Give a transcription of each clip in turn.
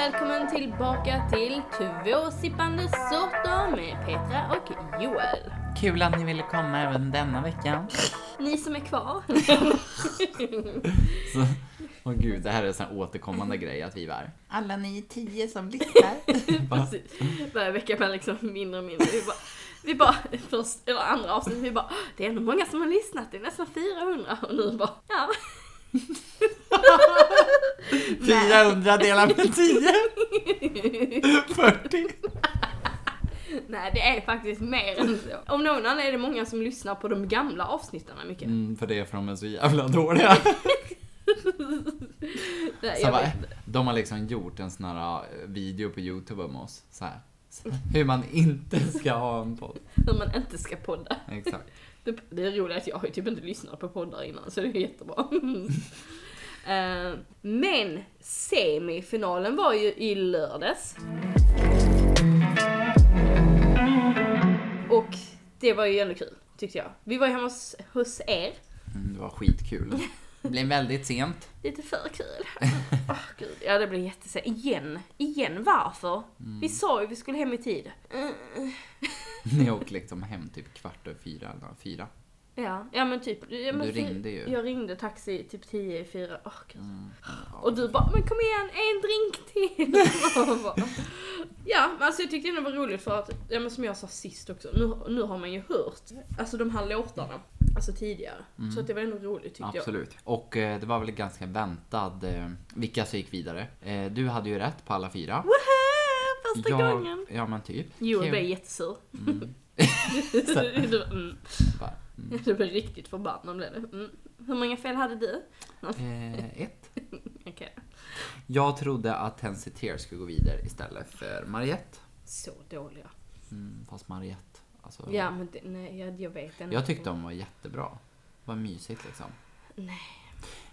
välkommen tillbaka till Två sippande sorter med Petra och Joel. Kul att ni ville komma även denna vecka. Ni som är kvar. Så, åh gud, det här är en sån här återkommande grej att vi var alla ni tio som lyssnar. Bara, Precis. Varje vecka blir liksom mindre och mindre. Vi bara, vi bara först, eller andra avsnitt, vi bara det är ändå många som har lyssnat, det är nästan 400 och nu bara ja. 400 delar med 10. 40. Nej det är faktiskt mer än så. Om någon annan är det många som lyssnar på de gamla avsnitten mycket. Mm, för det är för de är så jävla dåliga. Nej, Så bara, de har liksom gjort en sån här video på YouTube om oss. Så här. Hur man inte ska ha en podd. Hur man inte ska podda. Exakt. Det, det är roligt att jag har ju typ inte lyssnat på poddar innan så det är jättebra. Eh, men semifinalen var ju i lördags. Och det var ju ändå kul tyckte jag. Vi var ju hemma hos, hos er. Mm, det var skitkul. Det blev väldigt sent. Lite för kul. Åh gud, ja det blev jättesent. Igen, igen varför? Vi sa ju vi skulle hem i tid. Mm. Ni åkte liksom hem typ kvart över fyra eller fyra. Ja, ja men typ. Ja, men Du ringde ju. Jag ringde taxi typ 10 i fyra. Gud. Mm. Och du bara, men kom igen, en drink till! Bara, ja, men alltså jag tyckte det var roligt för att, ja men som jag sa sist också, nu, nu har man ju hört, alltså de här låtarna, alltså tidigare. Så att det var ändå roligt tyckte jag. Mm. Absolut. Och eh, det var väl ganska väntad eh, vilka som gick vidare. Eh, du hade ju rätt på alla fyra. Woho! Första ja, gången! Ja men typ. Joel blev jättesur. Mm. du, mm. Bara, du blev riktigt förbannad blev det. Mm. Hur många fel hade du? Eh, ett. Okej. Jag trodde att Tensi Tears skulle gå vidare istället för Mariette. Så dåliga. Mm, fast Mariette, alltså. Ja men det, nej, jag, jag vet inte. Jag tyckte de var jättebra. Var mysigt liksom. Nej.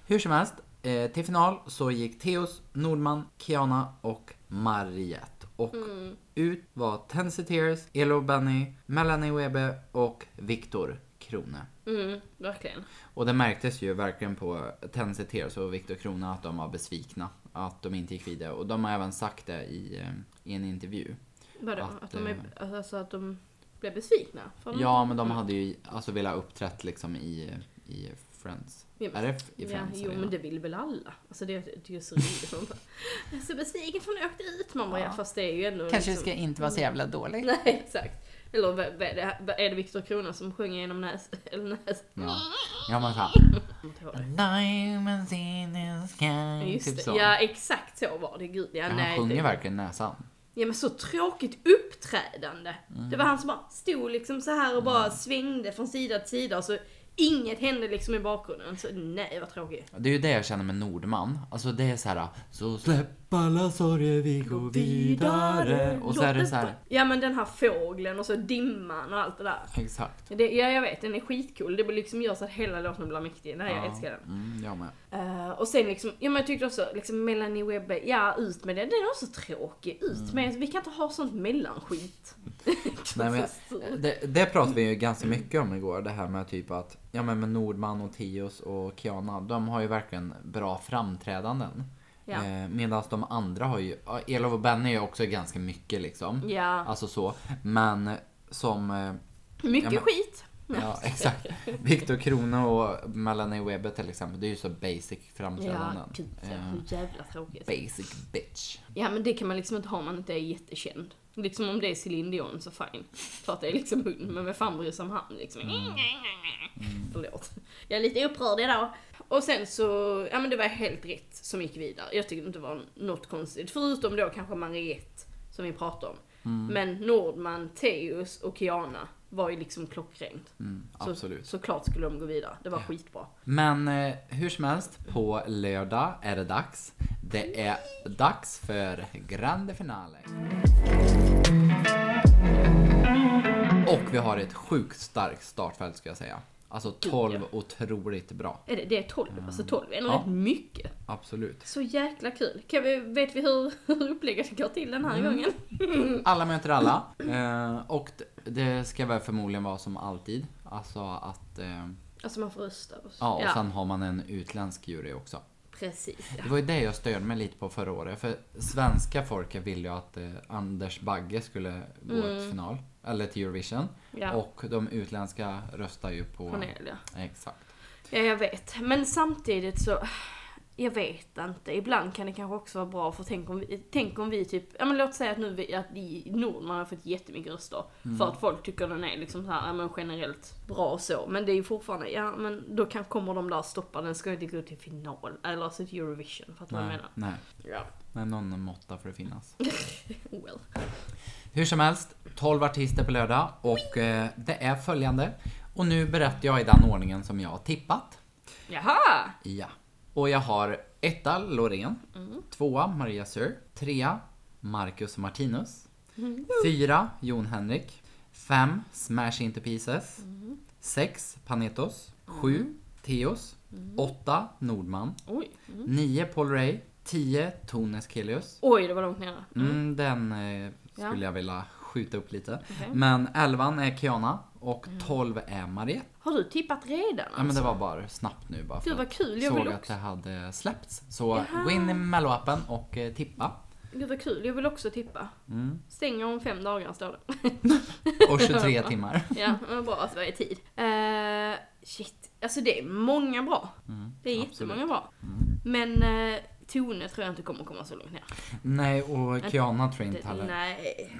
Hur som helst, eh, till final så gick Theos, Nordman, Kiana och Mariette. Och Mm. ut var Tensi Tears, Elo Benny, Melanie Webe och Viktor Krone. Mm, verkligen. Och det märktes ju verkligen på Tensi Tears och Viktor Krone att de var besvikna. Att de inte gick vidare. Och de har även sagt det i, eh, i en intervju. Vadå? Att, Att, de är, eh, alltså att de blev besvikna? Ja, men de hade ju alltså velat uppträtt liksom i, i Friends. Ja, men- Är det i Ja, Friends? jo eller? men det vill väl alla? Alltså det, det är ju så roligt. Man bara, jag är så besviken för jag åkte ut. Man bara, ja. Ja. fast det är ju ändå Kanske liksom... ska inte vara så jävla dålig. Nej, exakt. Eller är, det, Viktor Krona som sjunger genom näs... Eller näs... Ja, ja men såhär. Diamonds in the sky. Just typ så. Ja, exakt så var det. Gud, ja, Ja, nej. han sjunger det, verkligen näsan. Ja men så tråkigt uppträdande. Mm. Det var han som bara stod liksom så här och bara svängde från sida till sida och så inget hände liksom i bakgrunden. Så nej vad tråkigt. Det är ju det jag känner med Nordman. Alltså det är så här. Så släpp alla sorger, vi går vidare. Och så är det så här. Ja men den här fågeln och så dimman och allt det där. Exakt. Det, ja jag vet, den är skitcool. Det liksom gör så att hela låten blir mäktig. Nej jag Ja, älskar den. Mm, jag med. Eh, och sen liksom, ja men jag tyckte också liksom Melanie Webbe, ja ut med den. Den är också tråkig. Ut Mm. med, vi kan inte ha sånt mellanskit. Nej, men, det, det pratade vi ju ganska mycket om igår. Det här med typ att, ja men med Nordman och Tios och Kiana, de har ju verkligen bra framträdanden. Ja. Eh, Medan de andra har ju, Elof och Benny är ju också ganska mycket liksom. Ja, Alltså så. Men som, eh, mycket ja, men- skit. ja exakt. Viktor Krone och Melanie Webber till exempel, det är ju så basic framträdanden. gud ja, Eh, hur jävla tråkigt. basic bitch. Ja men det kan man liksom inte ha om man inte är jättekänd. Liksom om det är Céline Dion så fine. För att det är liksom hon, men vem fan bryr sig om han liksom? Förlåt. Jag är lite upprörd idag. Och sen så, ja men det var helt rätt som gick vidare. Jag tyckte inte det var något konstigt. Förutom då kanske Mariette, som vi pratade om. Men Nordman, Teus och Kiana var ju liksom klockrent. Mm, Så, absolut. Såklart skulle de gå vidare. Det var skitbra. Men eh, hur som helst, på lördag är det dags. Det är dags för Grande Finale. Och vi har ett sjukt starkt startfält ska jag säga. Alltså 12 otroligt bra. Är det, det är 12, alltså 12 är nog Ja. rätt mycket. Absolut. Så jäkla kul. Kan vi, vet vi hur, hur upplägget går till den här gången? Alla möter alla. Eh, och det ska väl förmodligen vara som alltid. Alltså att... Eh, Alltså man får rösta. Och så. ja, och sen har man en utländsk jury också. Precis. Ja. Det var ju det jag störde mig lite på förra året. För svenska folket ville ju att eh, Anders Bagge skulle gå till final. Eller till Eurovision. Mm. Ja. Och de utländska röstar ju på... Cornelia. Exakt. Ja, jag vet. Men samtidigt så, jag vet inte. Ibland kan det kanske också vara bra för tänk om vi, tänk om vi typ, ja men låt säga att nu vi, att i Nordman har fått jättemycket röster. För att folk tycker den är liksom så här, ja men generellt bra och så. Men det är ju fortfarande, ja men då kan, kommer de där stoppa den, ska inte gå till final. Eller alltså till Eurovision, fattar du vad jag menar? nej. Ja. Nej, någon måtta får det finnas. Well. Hur som helst, 12 artister på lördag och eh, det är följande. Och nu berättar jag i den ordningen som jag har tippat. Jaha! Ja. Och jag har etta Loreen, Mm. tvåa Maria Sör, trea Marcus Martinus, Mm. fyra Jon Henrik, fem Smash Into Pieces, Mm. sex Panetos, sju Theos, Mm. åtta Nordman, Oj. nio Paul Ray, tio Tones Kelius. Oj, det var långt nere. Mm, den eh, Ja. skulle jag vilja skjuta upp lite. Okej. Men elvan är Kiana och 12 är Mariette. Har du tippat redan Ja alltså? men det var bara snabbt nu bara för Gud vad att kul, jag såg vill att också. det hade släppts. Så Jaha. gå in i melloappen och eh, tippa. Gud vad kul, jag vill också tippa. Mm. Stänger om fem dagar står det. Och 23 timmar. Ja, men bra att det var i tid. Uh, shit, alltså det är många bra. Mm, Det är absolut. jättemånga bra. Mm. Men uh, Tone tror jag inte kommer komma så långt ner. Nej, och Kiana tror jag inte heller. nej.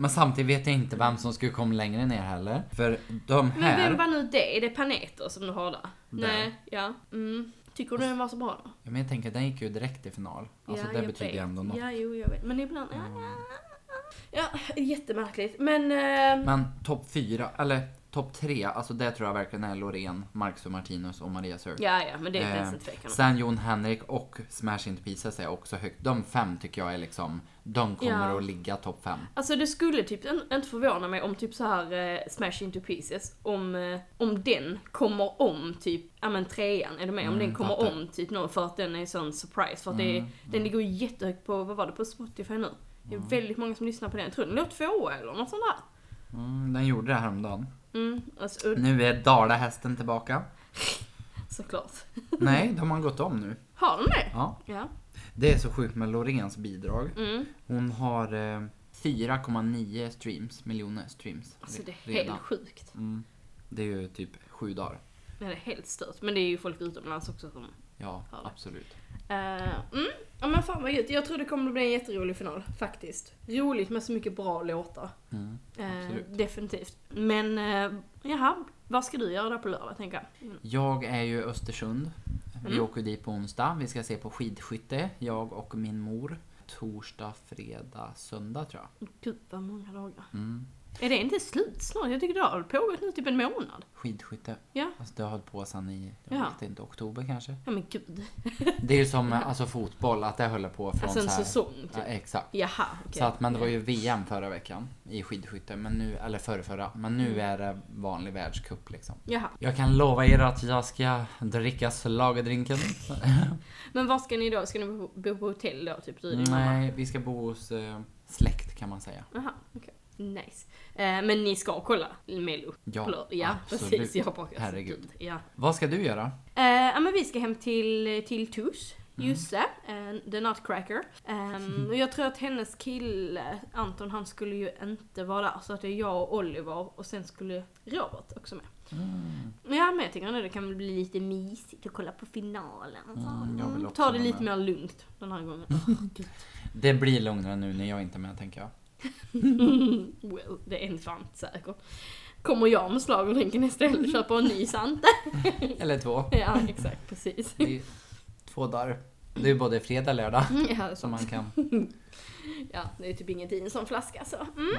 Men samtidigt vet jag inte vem som skulle komma längre ner heller. För de Men här... vem var nu det? Är det Paneter som du har där? Där. Nej, ja. Mm. Tycker du den var så bra då? Ja, men jag tänker, den gick ju direkt till final. Alltså ja, det betyder ju ändå något. Ja, jo, jag vet. Men ibland... Mm. ja. ja jättemärkligt. Men... eh, Men topp fyra, eller topp tre, alltså det tror jag verkligen är Loreen, Marcus och Martinus och Maria Sör. ja, ja, men det är inte Eh, ens en tvekan. Sen Jon Henrik och Smash Into Pieces är också högt. De fem tycker jag är liksom, de kommer Ja. att ligga topp fem. Alltså det skulle typ inte förvåna mig om typ så här eh, Smash Into Pieces, om, eh, om den kommer om typ, ja men trean, är du med? Om Mm, den kommer fattar. om typ någon för att den är sån surprise. För att det är, Mm, den ligger ju jättehögt på, vad var det, på Spotify nu? Det är väldigt många som lyssnar på den. Jag tror den låg tvåa eller något sånt där. Mm, den gjorde det häromdagen. Mm, alltså, Nu är Dalahästen tillbaka. såklart. Nej, de har gått om nu. Har de det? Ja. Ja. Det är så sjukt med Loreens bidrag. Mm. Hon har eh, 4,9 streams, miljoner streams. Alltså det är redan. helt sjukt. Mm. Det är ju typ sju dagar. Ja, det är helt stört. Men det är ju folk utomlands också som... Ja, absolut. Uh, mm. Ja men fan vad gött. Jag tror det kommer bli en jätterolig final, faktiskt. Roligt med så mycket bra låtar. Mm, Eh, definitivt. Men, uh, jaha, vad ska du göra där på lördag, tänker jag? Mm. Jag är ju i Östersund. Vi Mm. åker dit på onsdag. Vi ska se på skidskytte, jag och min mor. Torsdag, fredag, söndag tror jag. Gud vad många dagar. Mm. Är det inte slut snart? Jag tycker det har pågått nu typ en månad. Skidskytte. Ja. Alltså det har hållit på sedan i, jag Ja. vet inte, oktober kanske. Ja men gud. Det är ju som alltså, fotboll, att det håller på från Alltså en så här, säsong typ. Ja, exakt. Jaha, okej. Så att, men det var ju VM förra veckan i skidskytte, men nu, eller förra, förra. Men nu Mm. är det vanlig världscup liksom. Jaha. Jag kan lova er att jag ska dricka slagerdrinken. Men vad ska ni då? Ska ni bo- på hotell då? Typ din mamma? Nej, vi ska bo hos eh, släkt kan man säga. Jaha, okej. Nice. Eh, men ni ska kolla Mello? Ja, ja absolut. precis. Jag bara, alltså, Herregud. gud, Ja. Vad ska du göra? Eh, ja men vi ska hem till, till Tus, Mm. Jusse, eh, the Nutcracker. Um, och jag tror att hennes kille, Anton, han skulle ju inte vara där. Så att det är jag och Oliver och sen skulle Robert också med. Mm. Ja men jag tänker att det kan bli lite mysigt att kolla på finalen. Mm, också Ta det lite med. mer lugnt den här gången. Det blir lugnare nu när jag inte är med tänker jag. well, det är fan inte säkert. Kommer jag med schlagerdrinken istället och köper en ny Sante? Eller två. ja exakt, precis. Det är två dagar. Det är både fredag och lördag Ja, det är som man kan... Ja, det är typ ingenting en sån flaska så. Mm.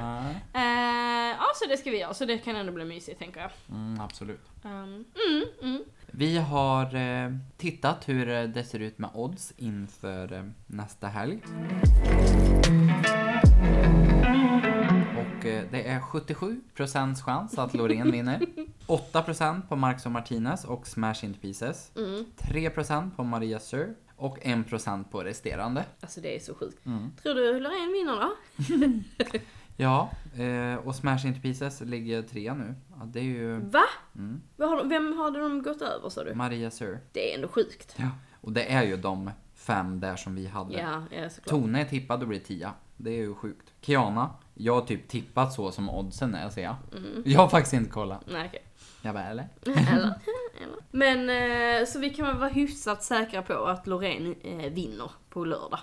Eh, ja, så det ska vi göra. Så det kan ändå bli mysigt tänker jag. Mm, absolut. Um, mm, mm. Vi har eh, tittat hur eh, det ser ut med odds inför eh, nästa helg. Eh, det är 77% chans att Loreen vinner. 8% på Marcus och Martinez och Smash Into Pieces. Mm. 3% på Maria Sir och 1% på resterande. Alltså det är så sjukt. Mm. Tror du Loreen vinner då? Ja, eh, och Smash Into Pieces ligger trea nu. Ja, det är ju Va? Mm. Vad har de, vem hade de gått över sa du? Maria Sur. Det är ändå sjukt. Ja. Och det är ju de fem där som vi hade. Ja, ja såklart. Tone är tippad och blir tia. Det är ju sjukt. Kiana, jag har typ tippat så som oddsen är ser jag. Mm. Jag har faktiskt inte kollat. Nej, okej. Jag bara, eller? Eller? Eller? Men, eh, så vi kan väl vara hyfsat säkra på att Loreen eh, vinner på lördag.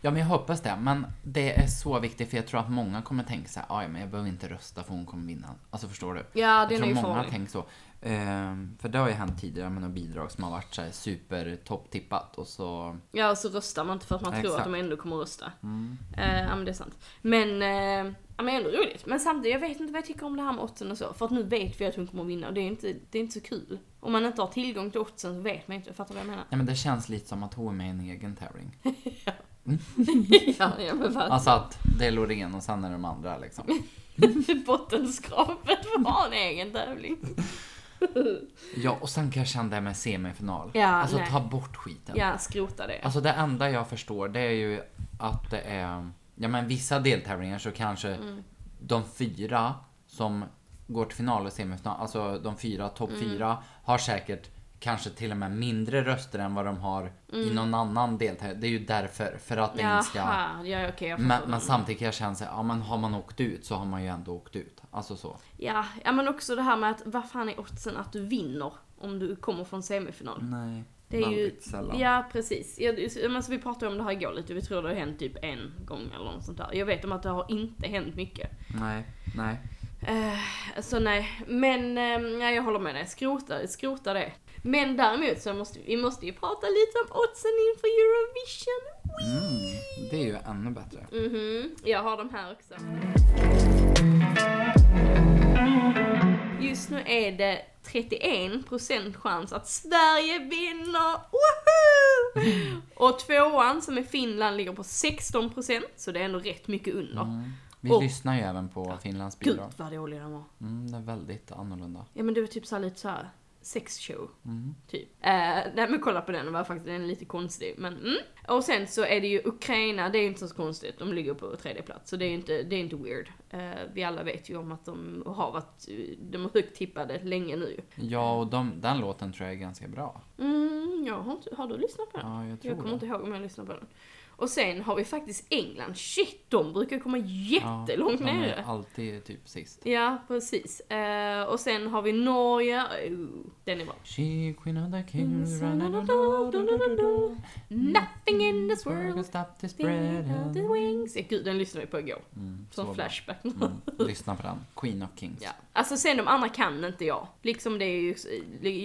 Ja, men jag hoppas det. Men det är så viktigt för jag tror att många kommer tänka så här, "Aj, men jag behöver inte rösta för hon kommer vinna. Alltså förstår du? Ja, jag den är tror många farlig. tänker så. Ehm, för det har ju hänt tidigare med några bidrag som har varit så här super topptippat och så... Ja, och så röstar man inte för att man tror Exakt. att de ändå kommer att rösta. Mm. Eh, ja, men det är sant. Men, eh, ja, men ändå roligt. Men samtidigt, jag vet inte vad jag tycker om det här med oddsen och så. För att nu vet vi att hon kommer att vinna och det är inte, det är inte så kul. Om man inte har tillgång till oddsen så vet man inte. Fattar du vad jag menar? Nej men det känns lite som att hon är med i en egen tävling. ja, ja, men verkligen. Alltså att det är Loreen och sen är de andra liksom. Bottenskrapet ha en egen tävling. Ja, och sen kan jag känna det med semifinal. Ja, alltså nej. ta bort skiten. Ja, skrota det. Alltså det enda jag förstår det är ju att det är, ja men vissa deltävlingar så kanske Mm. de fyra som går till final och semifinal, alltså de fyra, topp Mm. fyra, har säkert kanske till och med mindre röster än vad de har i någon annan deltävling. Det är ju därför, för att det inte ska... Mm. Ja fattar. Men, men samtidigt kan jag känna så här, ja men har man åkt ut så har man ju ändå åkt ut. Alltså så. Ja, ja, men också det här med att vad fan är oddsen att du vinner om du kommer från semifinal? Nej, Det är ju, sällan. ja precis. Ja, det- men så vi pratade om det här igår lite, vi tror det har hänt typ en gång eller något sånt där. Jag vet om att det har inte hänt mycket. Nej, nej. Eh, så nej, men eh, nej, jag håller med dig. Skrota, skrota det. Men däremot så måste vi måste ju prata lite om oddsen inför Eurovision. Mm, det är ju ännu bättre. Mhm, jag har de här också. Just nu är det 31% chans att Sverige vinner! Woho! Och tvåan som är Finland ligger på 16% så det är ändå rätt mycket under. Mm. Vi Och- lyssnar ju även på Finlands Gud bidrag. vad dåliga de var. Mm, det är väldigt annorlunda. Ja men det var typ såhär lite såhär sexshow. Mm. Typ. Eh, nej men kolla på den, den var faktiskt den är lite konstig. Men mm. Och sen så är det ju Ukraina, det är ju inte så konstigt. De ligger på tredje plats. Så det är ju inte, det är inte weird. Eh, vi alla vet ju om att de har varit, de är högt tippade länge nu. Ja, och de, den låten tror jag är ganska bra. Mm, jag har, har du lyssnat på den? Ja, jag tror jag kommer det. inte ihåg om jag lyssnade på den. Och sen har vi faktiskt England. Shit, de brukar komma jättelångt ja, ner. De är alltid typ sist. Ja, precis. Eh, och sen har vi Norge. Uh, den är bra. She, queen of the kings, Nothing in this world stop this spread spread. the wings. Gud, den lyssnade vi på igår. Mm, Som bra. flashback. Mm, lyssna på den. Queen of Kings. Ja. Alltså sen de andra kan inte jag. Liksom det är ju,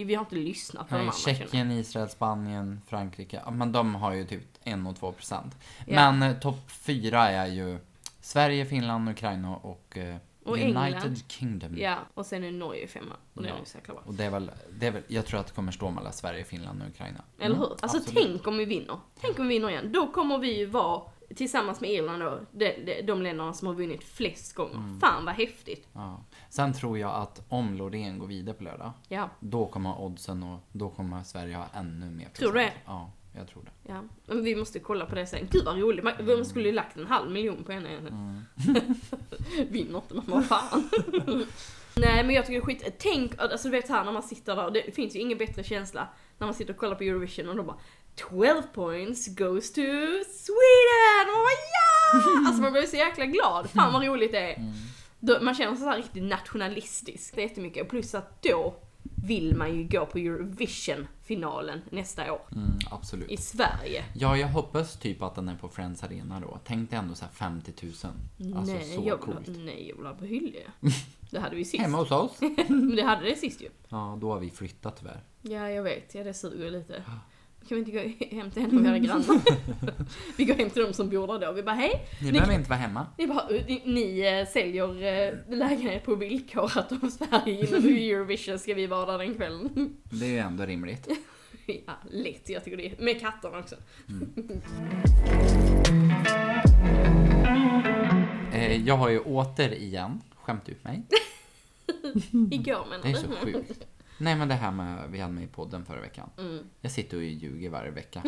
vi har inte lyssnat på de Nej, andra. känner jag. Tjeckien, Israel, Spanien, Frankrike. Men de har ju typ 1 och 2 procent. Ja. Men eh, topp fyra är ju Sverige, Finland, Ukraina och, eh, Och United England. Kingdom. Ja, och sen är Norge femma. Och det är så jäkla bra. Och det är, väl, det är väl, jag tror att det kommer stå mellan Sverige, Finland och Ukraina. Eller Mm, hur? Alltså absolut. tänk om vi vinner. Tänk om vi vinner igen. Då kommer vi ju vara tillsammans med Irland då, de, de, de länderna som har vunnit flest gånger. Mm. Fan vad häftigt. Ja. Sen tror jag att om Loreen går vidare på lördag, Ja, då kommer oddsen och då kommer Sverige ha ännu mer Tror du det? Ja, jag tror det. ja. Men vi måste kolla på det sen. Gud vad roligt. Man, man skulle ju lagt en halv miljon på henne. Mm. Vinner inte, men vad fan. Nej men jag tycker det är skit. Tänk, alltså du vet här när man sitter där, det finns ju ingen bättre känsla när man sitter och kollar på Eurovision och de bara 12 points goes to Sweden! Och man bara ja! Alltså man blir så jäkla glad. Fan vad roligt det är. Då, man känner sig så här riktigt nationalistisk. Det är jättemycket. Plus att då vill man ju gå på Eurovision-finalen nästa år. Mm, absolut. I Sverige. Ja, jag hoppas typ att den är på Friends Arena då. Tänk dig ändå så här 50 000. Alltså nej, så jag vill, coolt. ha- nej, jag vill ha på Hyllie. Det hade vi sist. Hemma hos oss. Det hade det sist ju. Ja, då har vi flyttat tyvärr. Ja, jag vet. Ja, det suger lite. Kan vi inte gå hem till en av era grannar? vi går hem till de som bor där då. Vi bara, hej! Ni Ni- behöver inte vara hemma. Ni, bara, ni, ni eh, säljer uh, lägenhet på villkor att om Sverige vinner Eurovision ska vi vara där den kvällen. Det är ju ändå rimligt. ja, lätt. Jag tycker det är. Med katterna också. Eh, jag har ju återigen skämt ut mig. Igår menar Det är du? så sjukt. Nej men det här med, vi hade med i podden förra veckan. Mm. Jag sitter och ljuger varje vecka.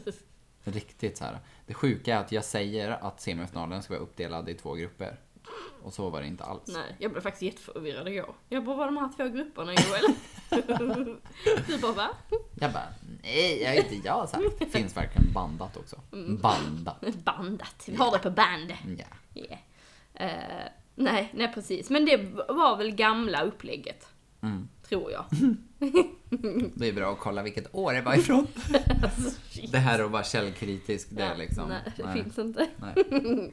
Riktigt så här. Det sjuka är att jag säger att semifinalen ska vara uppdelad i två grupper. Och så var det inte alls. Nej, jag blev faktiskt jätteförvirrad igår. Jag bara, vad är de här två grupperna Joel? du bara, va? Jag bara, nej, jag inte jag sagt. Det finns verkligen bandat också. Mm. Bandat. Bandat. Vi har det på band. Ja. Yeah. Eh, nej, nej precis. Men det var väl gamla upplägget. Mm. Tror jag. Det är bra att kolla vilket år det var ifrån. Alltså, shit. Det här att vara källkritisk, det är Ja, liksom... Nej, det nej, finns inte. nej.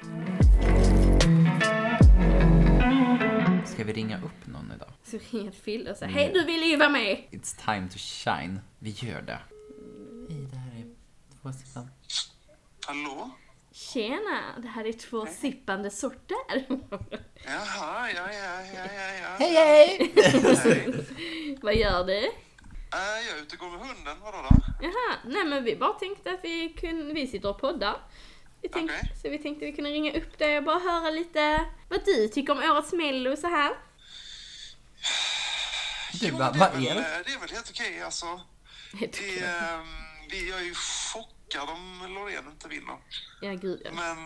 Ska vi ringa upp någon idag? Så ringer till Fille och säger, Mm. hej du ville ju vara med! It's time to shine. Vi gör det. Hej, det här är två sidan. Hallå? Tjena, det här är två sippande sorter. Jaha, ja, ja, ja, ja, ja. Hej, hej! Hej. Vad gör du? Äh, jag är ute och går med hunden, vadå då? Jaha, nej men vi bara tänkte att vi kunde, vi sitter och poddar. Vi tänkte, Okej. Så vi tänkte vi kunde ringa upp dig och bara höra lite vad du tycker om årets mello så här. Du bara, det, vad är det? eh, det är väl helt okej alltså. Helt Det, okej. ehm, vi, jag är ju chockad om Loreen inte vinner. Ja gud ja. Men,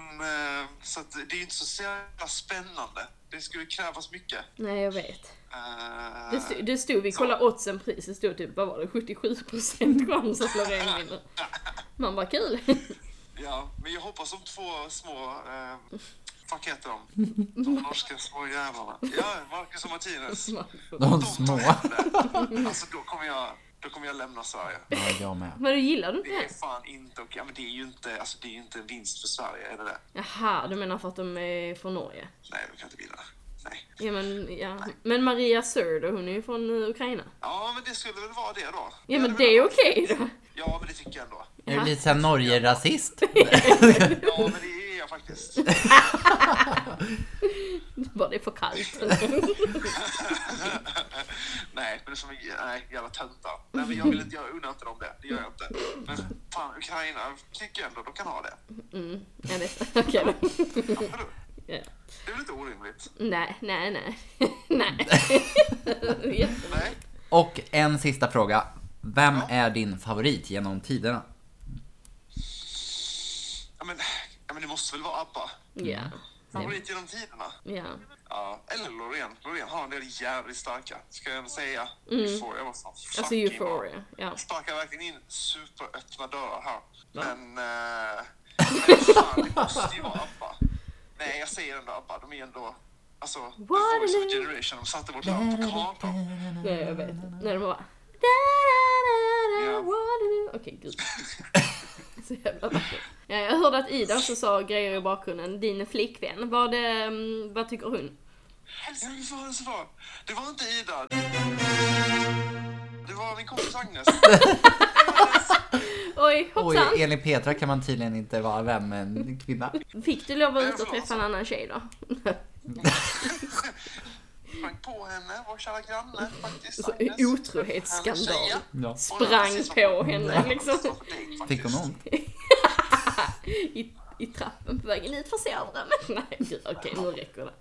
eh, så att det är ju inte så jävla spännande. Det skulle krävas mycket. Nej jag vet. Eh, Det stod, det stod vi kollade oddsen pris, det stod typ, vad var det, 77% chans att Loreen vinner. Man bara kul. Ja, men jag hoppas de två små... Eh, vad heter de? De norska små jävlarna. Ja, Marcus och Martinez. De små. Alltså då kommer jag, då kommer jag lämna Sverige. Ja, jag med. Men du gillar du inte Det är det? fan inte okej. Ja, men det är ju inte, alltså det är ju inte en vinst för Sverige, är det det? Jaha, du menar för att de är från Norge? Nej, de kan inte vinna. Nej. Ja men, ja. men Maria Sörd, hon är ju från eh, Ukraina. Ja, men det skulle väl vara det då? Ja men det är okej då. Ja, men det tycker jag ändå. Är du lite såhär Norge-rasist? Ja, men det är faktiskt. Bara det är för kallt. nej, men det är som nej, jävla töntar. Nej, men jag vill inte, jag unnar inte dem det. Det gör jag inte. Men fan, Ukraina tycker jag ändå de kan ha det. Mm, ja, det okej då. Ja? Ja. Det är väl inte orimligt? Nej, nej, nej. nej. Nej. Och en sista fråga. Vem är din favorit genom tiderna? Ja, men, ja, men det måste väl vara ABBA? Ja. Favorit genom tiderna? Ja. Ja, eller Loreen. Loreen har en del jävligt starka, ska jag ändå säga. Euphoria var så Mm. Alltså. Euphoria. Ja. Sparkar verkligen in superöppna dörrar här. Ja. Men... Eh, men fan, det måste ju vara ABBA. Nej, jag säger ändå ABBA. De är ändå... Alltså, The Voice of Generation. De satte vårt land på kartan. ja, jag vet. När de bara... Okej, gud. Så jävla vackert. Ja, jag hörde att Ida också sa grejer i bakgrunden. Din flickvän. Vad, mm, vad tycker hon? Ja, vad var det som var? Det var inte Ida. Det var min kompis Agnes. Oj, hoppsan. Oj, enligt Petra kan man tydligen inte vara vän med en kvinna. Fick du lov att vara ute och träffa en annan tjej då? Sprang på henne, vår kära granne faktiskt. Så Agnes. otrohetsskandal. Ja. Sprang på henne liksom. Fick hon ont? I, I trappen på vägen ut för sovrummet. Nej, gud, okej nu räcker det.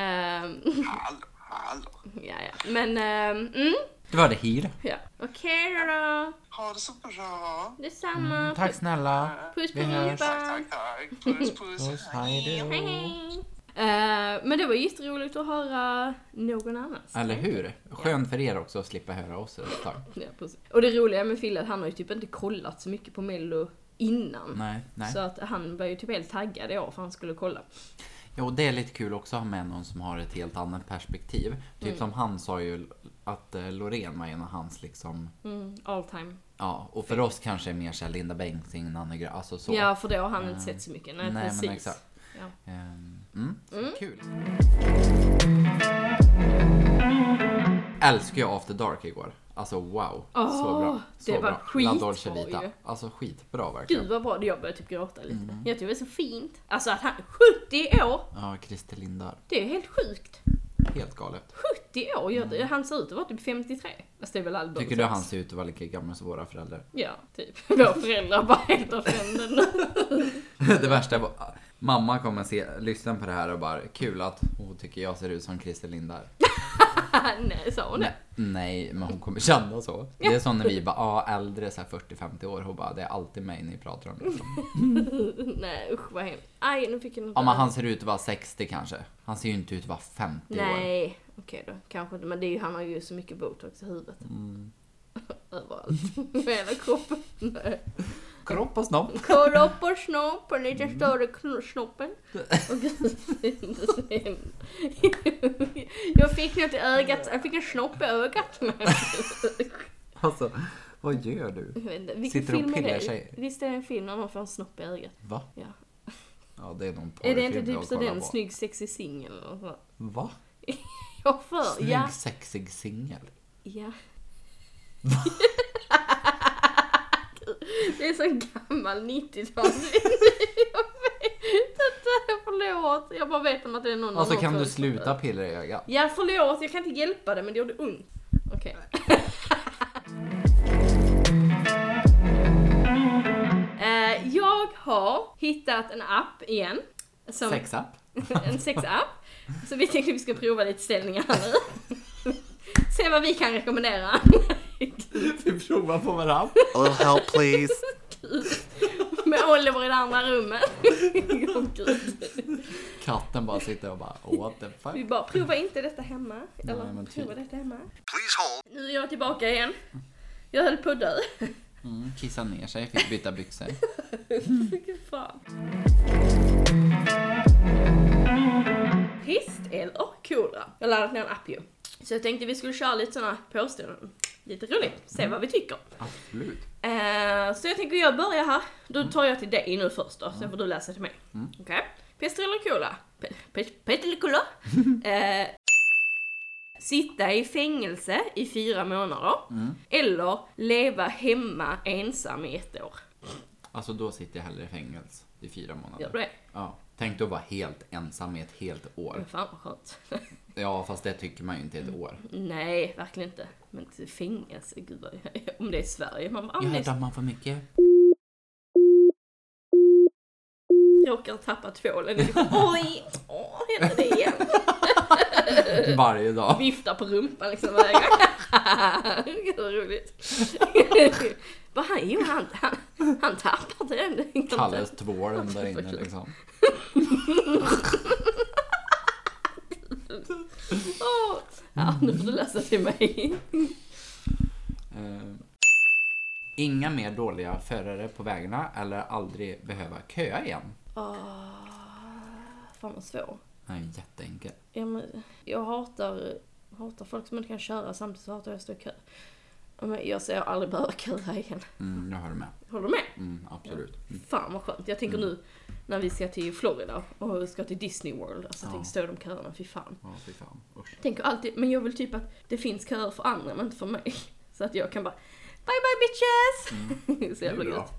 Ehm, Hallå, hallå. ja, ja. Men, ehm, mm, Det var det hyr. ja. Okej då då. Ha det så bra. Detsamma. Mm, Tack snälla. Puss på Vi hörs. Tack, tack, tack. Puss, puss. Puss, hej då. Hej, hej. Eh, men det var jätteroligt att höra någon annans. Eller hur? Skönt för er också att slippa höra oss ett tag. Ja, precis. Och det roliga med Fille är att han har ju typ inte kollat så mycket på mello innan. Nej, nej. Så att han var ju typ helt taggad i år för han skulle kolla. Jo, det är lite kul också att ha med någon som har ett helt annat perspektiv. Typ Mm. som han sa ju att eh, Loreen var en av hans liksom, Mm, all time. ja, och för oss kanske är mer såhär Linda Bengtzing, Nanne Grö, alltså så. Ja, för det har han inte Eh, sett så mycket. Nej, nej, precis. men exakt. Ja. Ehm, Mm, Mm. Kul. Älskar jag After Dark igår. Alltså wow. Åh, så bra. Så det var bra. skitbra ju. Alltså skitbra verkligen. Gud vad bra, jag började typ gråta lite. Mm. Jag tycker det är så fint. Alltså att han, 70 år! Ja, Christer Lindar. Det är helt sjukt. Helt galet. 70 år, jag, han ser ut att vara typ 53. Fast det är väl Mm. Tycker du han ser ut att vara lika gammal som våra föräldrar? Ja, typ. Våra föräldrar bara helt offended. det värsta var, mamma kommer se, lyssna på det här och bara, kul att hon tycker jag ser ut som Christer Lindar. Nej, sa hon det? Nej, men hon kommer känna så. Det är som när vi bara, ja äldre så här 40-50 år, hon bara, det är alltid mig ni pratar om. Liksom. Nej usch vad hemskt. Aj nu fick jag något Ja men han ser ut att vara 60 kanske. Han ser ju inte ut att vara 50 år. Nej, okej då. Kanske inte. Men det är ju, han har ju så mycket botox i huvudet. Mm. Överallt. På hela kroppen. Nej. Kropp och snopp. Kropp och snopp och lite större kn- snoppen. Jag fick något i ögat. Jag fick en snopp i ögat. Alltså, vad gör du? Jag vet inte, vilken Sitter och film är pillar det? sig. Visst är det en film när man får en snopp i ögat? Va? Ja. Ja det är någon Är det inte porrfilm typ jag så kollar den på. snygg sexig singel eller något sånt? Va? Jag för, Snygg ja. sexig singel? Ja. Det är så gammal 90-talsfilm. Förlåt, jag bara vet om att det är någon Och så annan kan du som- sluta pilla i ögat. Ja förlåt, jag kan inte hjälpa det men det gjorde ont. Okej. Eh, jag har hittat en app igen. Som, Sexapp? en sexapp. Så vi tänkte vi ska prova lite ställningar här nu. Se vad vi kan rekommendera. Vi provar på varandra. A little help please. Med Oliver i det andra rummet. Åh, gud. Katten bara sitter och bara what the Vi fuck. bara, prova inte detta hemma. Eller men prova typ. detta hemma. Please hold. Nu är jag tillbaka igen. Jag höll på att dö. Mm, kissa ner sig, fick byta byxor. Fy fan. Pest eller kolera. Jag har laddat ner en app ju. Så jag tänkte vi skulle köra lite sådana påståenden. Lite roligt, se vad vi tycker. Absolut. Eh, så jag tänker jag börjar här. Då tar jag till dig nu först då, sen får du läsa till mig. Okej? Pest eller pe- Pest eller kolera? Eh, sitta i fängelse i fyra månader. Eller leva hemma ensam i ett år. Alltså då sitter jag hellre i fängelse i fyra Gör månader. du det? Ja. Tänk då att vara helt ensam i ett helt år. Men fan vad skönt. Ja, fast det tycker man ju inte i ett år. Nej, verkligen inte. Men till fängelse, gud vad, om det är Sverige. Man bara, Jag hört att man får mycket. råkar tappa tvålen. Oj, åh, hände det igen? Varje dag. Viftar på rumpan liksom varje gång. Gud vad roligt. Vad han, jo, han, han, han tappar den. Kalles tvålen där inne liksom. Åh. Ja, nu får du läsa till mig. Eh, inga mer dåliga förare på vägarna eller aldrig behöva köa igen. Åh, fan vad svår. Nej, jätteenkel. Ja, men jag hatar, hatar folk som inte kan köra samtidigt så hatar jag att stå i kö. Men Jag ser aldrig behöva köa igen. Mm, jag hör med. Håller du med? Mm, absolut. Mm. Fan vad skönt. Jag tänker nu när vi ska till Florida och ska till Disney World. Alltså Ja. tänk stå de köerna, fy fan. Ja, fy fan. Usch. Tänker alltid, men jag vill typ att det finns köer för andra men inte för mig. Så att jag kan bara Bye bye bitches! så jävla gött.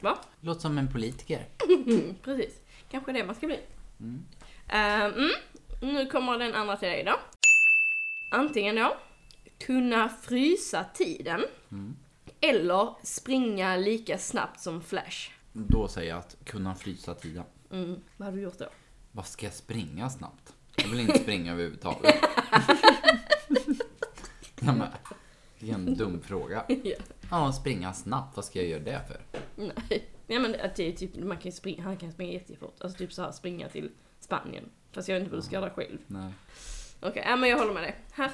Va? Låter som en politiker. Mm, precis. Kanske det man ska bli. Mm. Mm. Nu kommer den andra till dig då. Antingen då, kunna frysa tiden. Mm. Eller springa lika snabbt som Flash. Då säger jag att kunna frysa tiden. Mm. Vad hade du gjort då? Vad ska jag springa snabbt? Jag vill inte springa överhuvudtaget. Nej, men, Vilken dum fråga. ja. Ja, springa snabbt, vad ska jag göra det för? Nej. Ja men att det är typ, man kan springa, han kan springa jättefort. Alltså typ så här springa till Spanien. Fast jag vet inte vad du ska göra själv. Nej. Okej, ja men jag håller med dig. Här.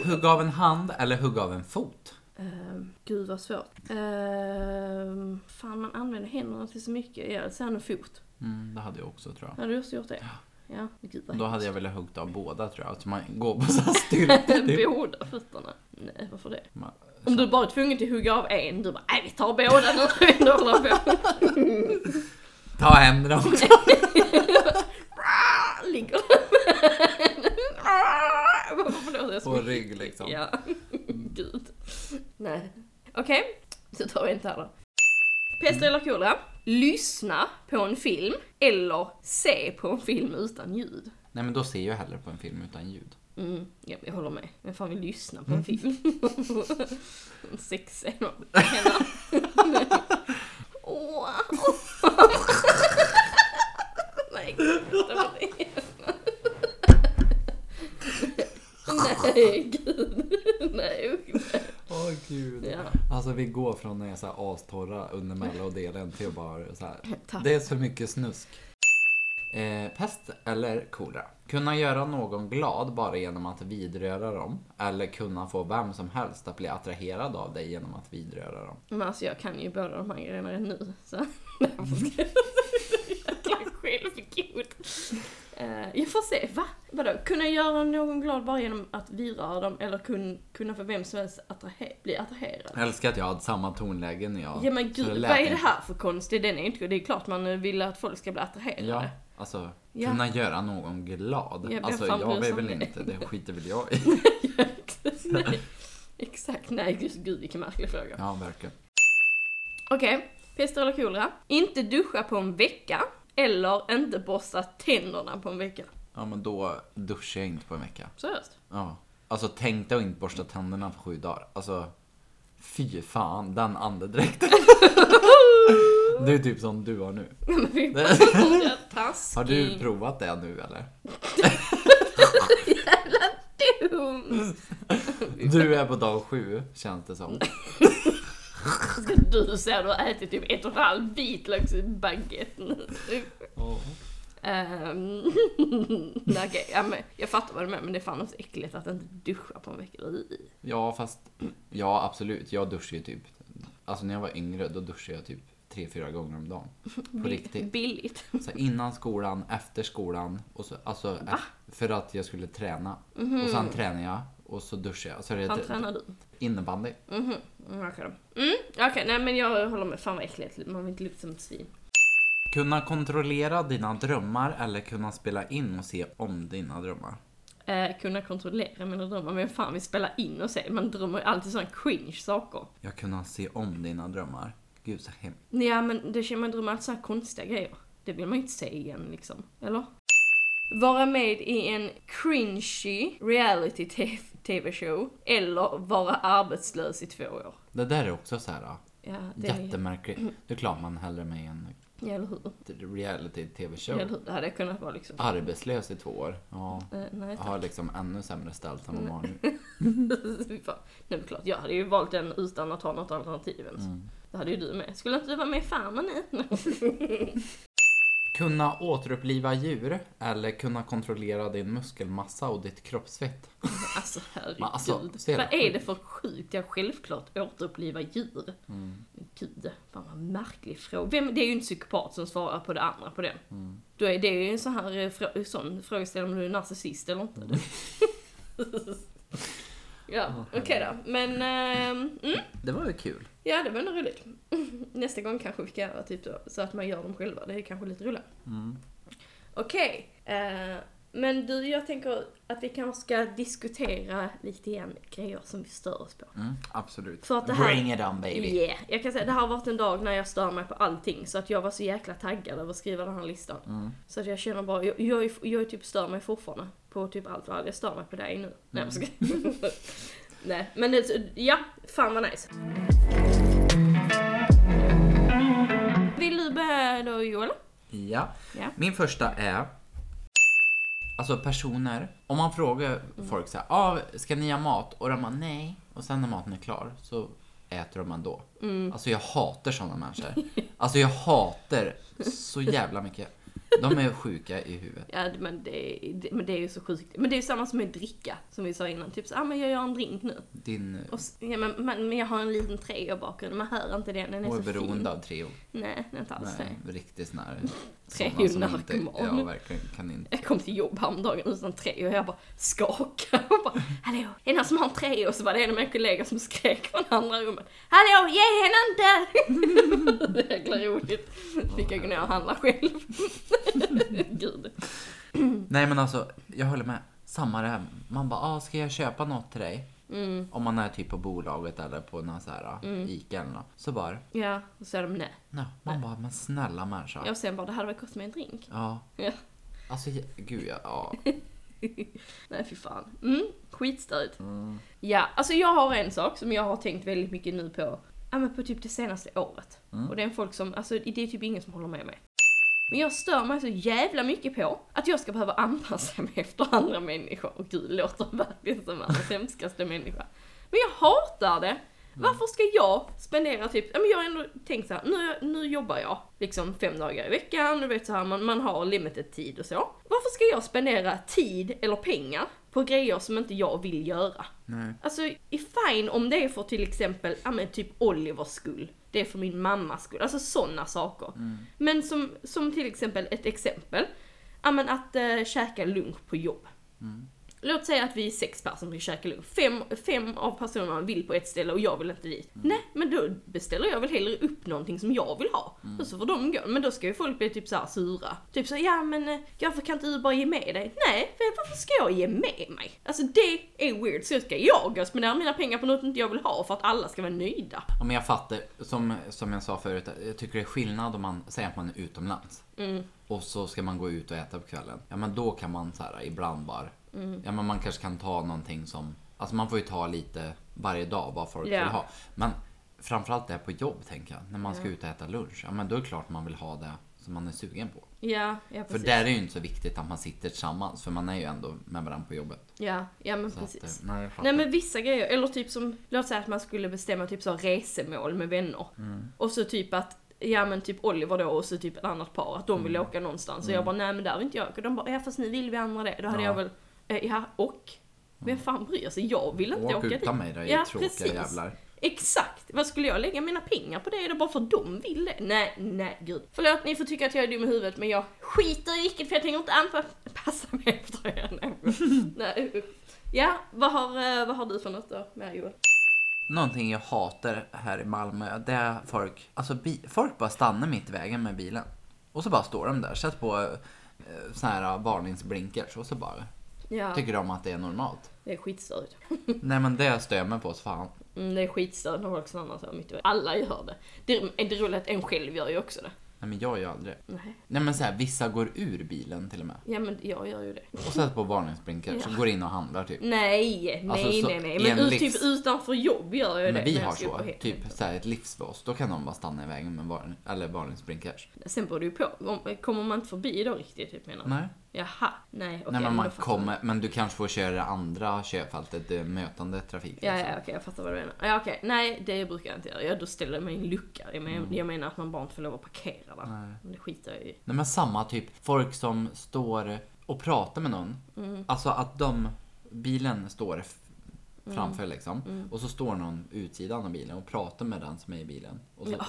Hugga av en hand eller hugga av en fot? Um, gud vad svårt. Ehm, fan man använder händerna till så mycket. Jag säger nog fot. Mm, det hade jag också tror jag. Hade du också gjort det? Ja, gud vad Då hade jag velat hugga av båda tror jag. Så man går på så här styrka. typ. Båda fötterna? Nej, varför det? Man- Om du bara är tvungen till att hugga av en, du bara nej vi tar båda nu när vi ändå håller på. Ta händerna också. Ligger På rygg liksom. Ja, gud. Nej. Okej, så tar vi inte här då. Pest eller kolera? Lyssna på en film eller se på en film utan ljud. Nej men då ser jag hellre på en film utan ljud. Mm, ja, jag håller med. Men fan vill lyssna på en film? en sexscen av Nej. Åh. Nej, det var det. Nej. Alltså vi går från när jag är så här astorra under mellodelen till att bara så här. Det är så mycket snusk. Eh, pest eller kolera? Kunna göra någon glad bara genom att vidröra dem. Eller kunna få vem som helst att bli attraherad av dig genom att vidröra dem. Men alltså jag kan ju båda de här grejerna nu, så därför ska jag självgod. Uh, jag får se, va? Vadå? Kunna göra någon glad bara genom att vidröra dem eller kun, kunna få vem som helst attraher- bli attraherad? Jag älskar att jag hade samma tonläge när jag... Ja men gud, vad är det här för konstigt? Den är inte Det är klart man vill att folk ska bli attraherade. Ja, alltså Ja. kunna göra någon glad. Ja, alltså jag vill väl det? inte, det skiter väl jag i. Nej. Exakt, nej just gud vilken märklig fråga. Ja, verkligen. Okej, pest eller kolera? Inte duscha på en vecka eller inte borsta tänderna på en vecka. Ja, men då duschar jag inte på en vecka. Seriöst? Ja. Alltså tänk dig att inte borsta tänderna på sju dagar. Alltså, fy fan, den andedräkten. Det är typ som du har nu. Har du provat det nu eller? Dum! Du är på dag sju, känns det som. Ska du säga du har ätit typ ett och en halv bit baguette nu? Ehm, nej, okej, ja, men jag fattar vad du menar men det är fan också äckligt att inte duscha på en vecka. Ja, fast ja, absolut. Jag duschar ju typ. Alltså när jag var yngre, då duschade jag typ tre, fyra gånger om dagen. På riktigt. Billigt. Så innan skolan, efter skolan. Och så, alltså, Va? för att jag skulle träna. Och sen tränar jag och så duschar jag. Så Fan det tränar du? Innebandy. Mhm, mm, okej då. Mm, okej, nej men jag håller med. Fan vad äckligt. Man vill inte lukta som ett svin. Kunna kontrollera dina drömmar eller kunna spela in och se om dina drömmar. Eh, kunna kontrollera mina drömmar. Men fan vi spelar in och se. Man drömmer ju alltid sådana cringe saker. Jag kunna se om dina drömmar. Gud så hemskt. Ja men det känner man drömmer alltid sådana konstiga grejer. Det vill man ju inte se igen liksom. Eller? Vara med i en cringy reality tv-show eller vara arbetslös i två år. Det där är också så här Ja, det är... jättemärkligt. Det är klart man hellre med i en Ja, eller hur? reality tv-show. Hur? Det hade kunnat vara liksom... Arbetslös i två år. Ja. Eh, nej, Jag har liksom ännu sämre ställt än vad man nu. Nej men klart, jag hade ju valt den utan att ha något alternativ ens. Mm. Det hade ju du med. Skulle inte du vara med i Farmen nu? Kunna återuppliva djur eller kunna kontrollera din muskelmassa och ditt kroppsfett. alltså herregud. Men alltså, ser vad du? är det för sjukt? Ja självklart återuppliva djur. Mm. Gud, fan vad märklig fråga. Vem, det är ju en psykopat som svarar på det andra på den. Mm. Då är det ju en sån här eh, frå, sån frågeställning om du är narcissist eller inte. Mm. ja, okej då. Men, ehm, mm. Det var ju kul. Ja, det var ändå roligt. Nästa gång kanske vi ska göra typ så, så att man gör dem själva. Det är kanske lite roligare. Mm. Okej. eh, men du, jag tänker att vi kanske ska diskutera lite igen grejer som vi stör oss på. Mm, absolut. För att det här- Bring it on baby. Yeah. Jag kan säga det här har varit en dag när jag stör mig på allting. Så att jag var så jäkla taggad över att skriva den här listan. Mm. Så att jag känner bara, jag, jag, jag typ stör mig fortfarande på typ allt allt. Jag stör mig på dig nu. Nej, jag skojar. Nej, men det, ja, fan vad nice. Vill du börja då Joel? Ja. Ja. Min första är Alltså personer, om man frågar folk så här, ah, ska ni ha mat? Och de bara nej. Och sen när maten är klar så äter de ändå. Alltså jag hatar sådana människor. Alltså jag hatar så jävla mycket. De är sjuka i huvudet. Ja men det, det, men det är ju så sjukt. Men det är ju samma som med dricka, som vi sa innan. Typ så, ah, men jag gör en drink nu. Din Och, ja, men, men, men jag har en liten Treo i bakgrunden, man hör inte den, den är och så är beroende fin. av Treo. Nej, är inte alls Nej, det. riktigt här. Treo narkoman. Ja, verkligen. Kan inte. Jag kom till jobb häromdagen utan Treo och jag bara skakade och bara Hallå, är det någon som har en Treo? Och så var det en av mina kollegor som skrek från andra rummet Hallå, ge henne inte! det är jäkla roligt. Fick jag gå ner och handla själv. Gud. Nej men alltså, jag håller med. Samma det här. Man bara, ah, ska jag köpa något till dig? Mm, Om man är typ på bolaget eller på någon så här Ica eller något. Så bara, ja, och så säger de nej. no, man bara, men snälla människa. Jag sen bara, det hade väl kostat mig en drink. Ja. Ja. Alltså gud ja. ja. Nej fy fan. Mm, skitstörigt. Ja, alltså jag har en sak som jag har tänkt väldigt mycket nu på, ja men på typ det senaste året. Och det är en folk som, alltså det är typ ingen som håller med mig. Men jag stör mig så jävla mycket på att jag ska behöva anpassa mig efter andra människor. Och gud, låter verkligen som världens hemskaste människa. Men jag hatar det Varför ska jag spendera typ, ja men jag har ändå tänkt så här, nu, nu jobbar jag liksom fem dagar i veckan, du vet så här, man, man har limited tid och så. Varför ska jag spendera tid eller pengar på grejer som inte jag vill göra? Nej. Alltså, är fine om det är för till exempel, ja men typ Olivers skull. Det är för min mammas skull. Alltså sådana saker. Men som, som till exempel ett exempel. Ja men att äh, käka lunch på jobb. Låt säga att vi är sex personer som vill käka lunch. Fem, fem av personerna vill på ett ställe och jag vill inte dit. Nej, men då beställer jag väl hellre upp någonting som jag vill ha. Och så får de gå. Men då ska ju folk bli typ så här sura. Typ så ja men eh, varför kan inte du bara ge med dig? Nej, för varför ska jag ge med mig? Alltså det är weird. Så ska jag gå spendera mina pengar på något inte jag vill ha för att alla ska vara nöjda. Ja, men jag fattar, som, som jag sa förut, jag tycker det är skillnad om man säger att man är utomlands. Och så ska man gå ut och äta på kvällen. Ja men då kan man så här ibland bara, ja men man kanske kan ta någonting som, alltså man får ju ta lite varje dag vad folk Ja. vill ha. Men framförallt det här på jobb tänker jag, när man ska ut och äta lunch. Ja men då är det klart man vill ha det som man är sugen på. Ja, ja För precis. där är ju inte så viktigt att man sitter tillsammans, för man är ju ändå med varandra på jobbet. Ja, ja men Så precis. Att, eh, nej. Nej men vissa grejer, eller typ som, låt säga att man skulle bestämma typ så resemål med vänner. Och så typ att, ja men typ Oliver då och så typ ett annat par, att de vill åka någonstans. Och jag bara, nej men där vill inte jag åka. Och de bara, ja fast nu vill vi andra det. Då hade Ja. jag väl, ja och? Vem fan bryr sig? Jag vill inte Åk åka dit. utan mig då, Ja, tråkiga precis. jävlar. Exakt! Vad skulle jag lägga mina pengar på det då bara för att de vill det? Nej, nej gud. Förlåt, ni får tycka att jag är dum i huvudet men jag skiter i vilket för jag tänker inte anpassa mig efter er. Nej. Ja, vad har, eh, vad har du för något då med Joel? Någonting jag hatar här i Malmö, det är folk, alltså folk bara stannar mitt i vägen med bilen. Och så bara står de där, sätter på eh, såna här varningsblinkers och så bara Ja, tycker de att det är normalt. det är skitstörigt. Nej men det stör jag mig på så fan. Mm, det är skitstörigt när folk stannar så mitt i. Alla gör det. Det är det roliga att en själv gör ju också det. Nej men jag gör aldrig. Nej. Nej men så här, vissa går ur bilen till och med. Ja men jag gör ju det. Och sätter på varningsblinkers och går in och handlar typ. Nej, nej, Alltså, så nej, nej. i Men livs- typ utanför jobb gör jag det. Men vi har så, typ så här, ett livslås. Då kan de bara stanna i vägen med varning, eller varningsblinkers. Sen beror det ju på. Om- Kommer man inte förbi då riktigt, typ menar du? Nej. Jaha, nej okej. Nej men man kommer, men du kanske får köra det andra körfältet, det mötande trafik. jag. Ja, liksom. ja okej, jag fattar vad du menar. Ja, okej, nej det brukar jag inte göra. Jag, då ställer jag mig i en lucka. Jag, men, Mm. jag menar att man bara inte får lov att parkera där. Det skiter jag i. Nej men samma typ, folk som står och pratar med någon. Mm. Alltså att de, bilen står Mm. framför liksom. Och så står någon utsidan av bilen och pratar med den som är i bilen. Och så, gud.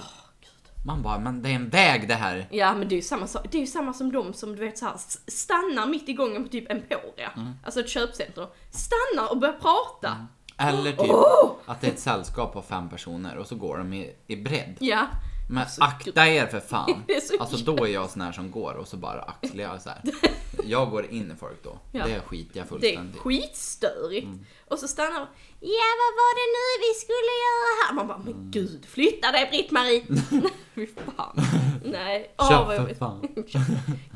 Man bara, men det är en väg det här. Ja men det är ju samma. Det är ju samma som de som du vet så här, stannar mitt i gången på typ Emporia. Mm. Alltså ett köpcenter. Stannar och börjar prata. Eller typ Åh! att det är ett sällskap av fem personer och så går de i, i bredd. Ja. Men Alltså, akta er för fan. Alltså då är jag sån här som går och så bara axlar jag så här. Jag går in i folk då. Ja. Det skiter jag Det är fullständigt skitstörigt. Mm. Och så stannar de. Ja vad var det nu vi skulle göra här? Man bara, Mm. men gud flytta dig Britt-Marie! Fy fan. Nej, åh Kör vad för jobbigt. fan.